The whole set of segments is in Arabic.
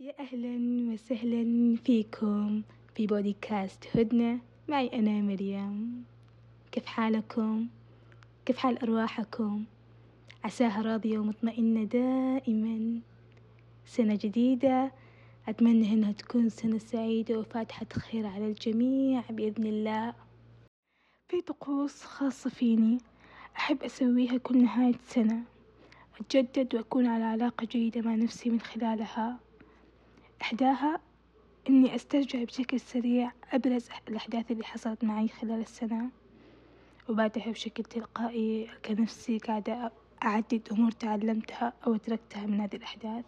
يا أهلا وسهلا فيكم في بودكاست هدنة. معي أنا مريم. كيف حالكم؟ كيف حال أرواحكم؟ عساها راضية ومطمئنة دائما. سنة جديدة. أتمنى إنها تكون سنة سعيدة وفاتحة خير على الجميع بإذن الله. في طقوس خاصة فيني. أحب أسويها كل نهاية سنة. أتجدد وأكون على علاقة جيدة مع نفسي من خلالها. إحداها إني أسترجع بشكل سريع أبرز الأحداث اللي حصلت معي خلال السنة وبعدها بشكل تلقائي ألقى نفسي قاعدة أعدد أمور تعلمتها أو أدركتها من هذه الأحداث.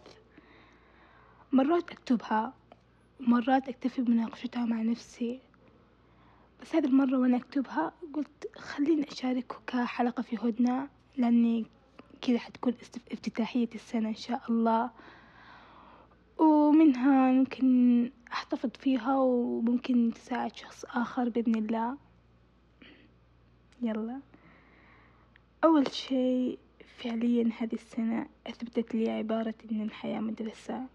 مرات أكتبها ومرات أكتفي بمناقشتها مع نفسي. بس هذه المرة وأنا أكتبها قلت خليني أشاركه كحلقة في هدنة لأني كذا حتكون افتتاحية السنة إن شاء الله. ومنها ممكن أحتفظ فيها وممكن تساعد شخص آخر بإذن الله. يلا. أول شي فعليا هذه السنة أثبتت لي عبارة إن الحياة مدرسة.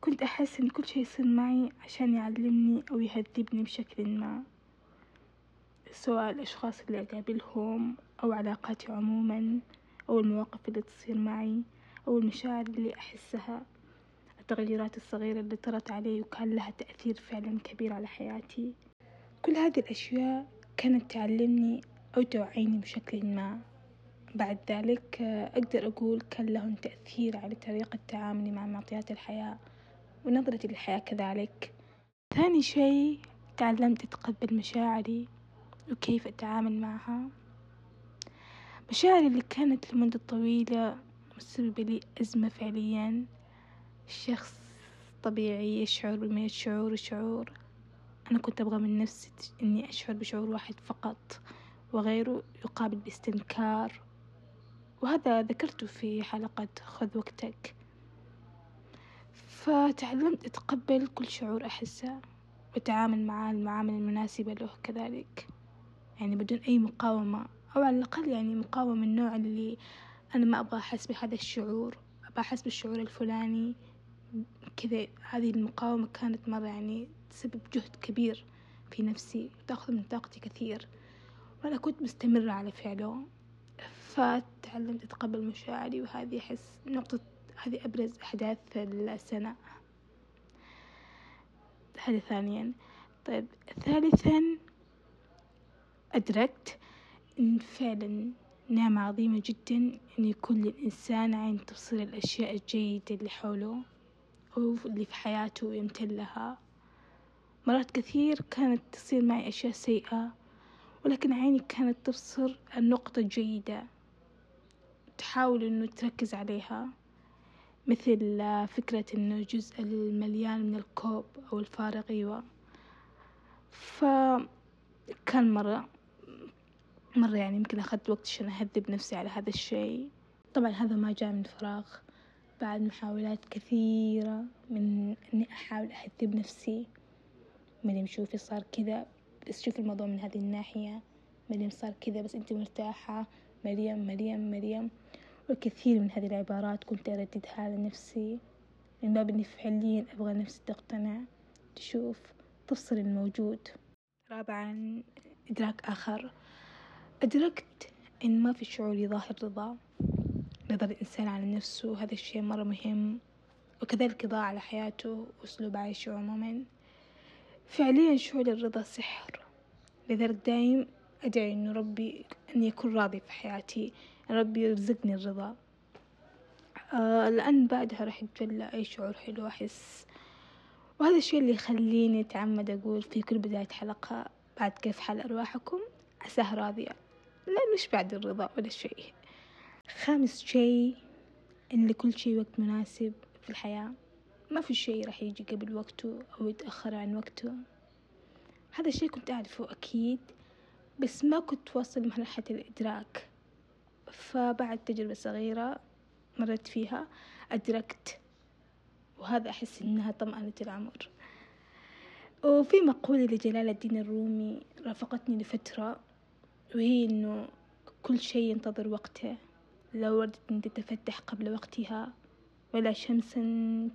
كنت أحس إن كل شي يصير معي عشان يعلمني أو يهذبني بشكل ما. سواء الأشخاص اللي أقابلهم أو علاقاتي عموما أو المواقف اللي تصير معي أو المشاعر اللي أحسها. التغييرات الصغيرة اللي طرت علي وكان لها تأثير فعلا كبير على حياتي. كل هذه الأشياء كانت تعلمني أو توعيني بشكل ما. بعد ذلك أقدر أقول كان لهم تأثير على طريقة تعاملي مع معطيات الحياة ونظرتي للحياة كذلك. ثاني شي تعلمت أتقبل مشاعري وكيف أتعامل معها. مشاعري اللي كانت لمدة طويلة مسببة لي أزمة فعليا. شخص طبيعي يشعر بمية شعور. وشعور أنا كنت أبغى من نفسي إني أشعر بشعور واحد فقط وغيره يقابل باستنكار. وهذا ذكرته في حلقة خذ وقتك. فتعلمت أتقبل كل شعور أحسه وأتعامل معاه المعاملة المناسبة له كذلك. يعني بدون أي مقاومة أو على الأقل يعني مقاومة من النوع اللي أنا ما أبغى أحس بهذا الشعور. أبغى أحس بالشعور الفلاني كذا هذه المقاومة كانت مرة يعني تسبب جهد كبير في نفسي وتأخذ من طاقتي كثير. وأنا كنت مستمرة على فعله. فتعلمت أتقبل مشاعري وهذه أحس نقطة هذه أبرز أحداث السنة. هذا ثانيا. طيب ثالثا أدركت إن فعلا نعمة عظيمة جدا إن يكون للإنسان عين تبصر الأشياء الجيدة اللي حوله. أو اللي في حياته ويمتن لها. مرات كثير كانت تصير معي أشياء سيئة ولكن عيني كانت تبصر النقطة الجيدة تحاول إنه تركز عليها مثل فكرة إنه الجزء المليان من الكوب أو الفارغ أيوة. فكان مرة مرة يعني يمكن أخذت وقت عشان أهذب نفسي على هذا الشيء. طبعا هذا ما جاء من فراغ. بعد محاولات كثيرة من إني أحاول أهذب نفسي. مريم شوفي صار كذا بس شوفي الموضوع من هذه الناحية. مريم صار كذا بس أنت مرتاحة. مريم مريم مريم. والكثير من هذه العبارات كنت أرددها لنفسي من باب إني فعليا أبغى نفسي تقتنع. تشوف تفصل الموجود. رابعا إدراك آخر. أدركت إن ما في شعور يظاهر رضا. رضا الإنسان على نفسه هذا الشيء مرة مهم. وكذلك رضا على حياته وأسلوب عيشه عموما. فعليا شعور الرضا سحر. لذلك دايم أدعي إنه ربي أن يكون راضي في حياتي ربي يرزقني الرضا. آه لأن بعدها راح يتجلى أي شعور حلو أحس وهذا الشيء اللي يخليني أتعمد أقول في كل بداية حلقة بعد كيف حال أرواحكم عساه راضية. لا مش بعد الرضا ولا شيء. خامس شيء إن لكل شيء وقت مناسب في الحياة. ما في شيء راح يجي قبل وقته أو يتأخر عن وقته. هذا الشيء كنت أعرفه أكيد بس ما كنت واصل لمرحلة الإدراك. فبعد تجربة صغيرة مرت فيها أدركت وهذا أحس إنها طمأنة العمر. وفي مقولة لجلال الدين الرومي رافقتني لفترة وهي إنه كل شيء ينتظر وقته. لو وردت أن تتفتح قبل وقتها ولا شمس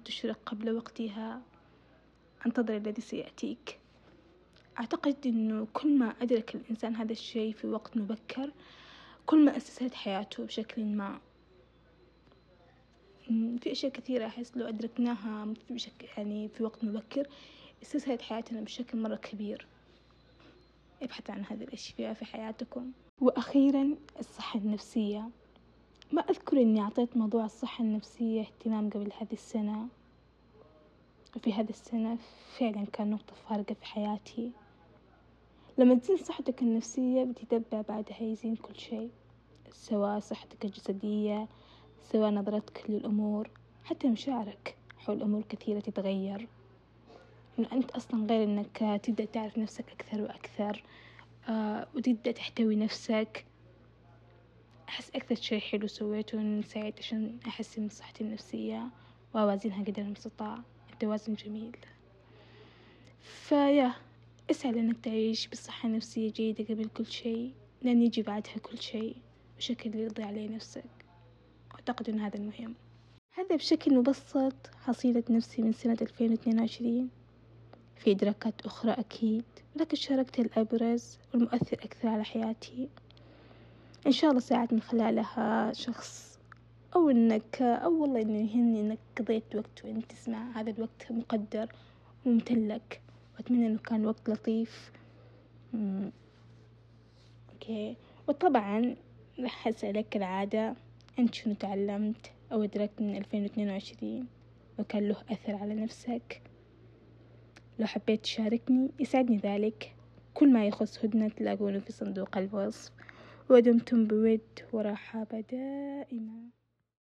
تشرق قبل وقتها. أنتظر الذي سيأتيك. أعتقد أنه كل ما أدرك الإنسان هذا الشيء في وقت مبكر كل ما أسست حياته بشكل ما. في أشياء كثيرة أحس لو أدركناها بشكل يعني في وقت مبكر استسهلت حياتنا بشكل مرة كبير. ابحث عن هذه الأشياء في حياتكم. وأخيرا الصحة النفسية. ما أذكر إني أعطيت موضوع الصحة النفسية اهتمام قبل هذه السنة. وفي هذه السنة فعلا كان نقطة فارقة في حياتي. لما تزين صحتك النفسية بتتبع بعدها يزين كل شيء سواء صحتك الجسدية سواء نظرتك للأمور حتى مشاعرك حول أمور كثيرة تتغير. إنه أنت أصلا غير إنك تبدأ تعرف نفسك أكثر وأكثر آه وتبدأ تحتوي نفسك. أحس أكثر شي حلو سويته إني سعيت عشان أحسن من صحتي النفسية وأوازنها قدر المستطاع. التوازن جميل. فيا اسعى لأنك تعيش بصحة نفسية جيدة قبل كل شيء لأن يجي بعدها كل شيء بشكل يرضي عليه نفسك. أعتقد أن هذا المهم. هذا بشكل مبسط حصيلة نفسي من سنة 2022 في إدراكات أخرى أكيد لكن شاركت الأبرز والمؤثر أكثر على حياتي. إن شاء الله ساعد من خلالها شخص. أو إنك أو والله إنه يهمني إنك قضيت وقت وإنت تسمع هذا الوقت مقدر وممتلك وأتمنى إنه كان وقت لطيف. أوكي. وطبعا راح أسألك كالعادة أنت شنو تعلمت أو أدركت من ألفين واثنين وعشرين؟ وكان له أثر على نفسك؟ لو حبيت تشاركني يسعدني ذلك. كل ما يخص هدنة تلاقونه في صندوق الوصف. ودمتم بود ورحابة دائما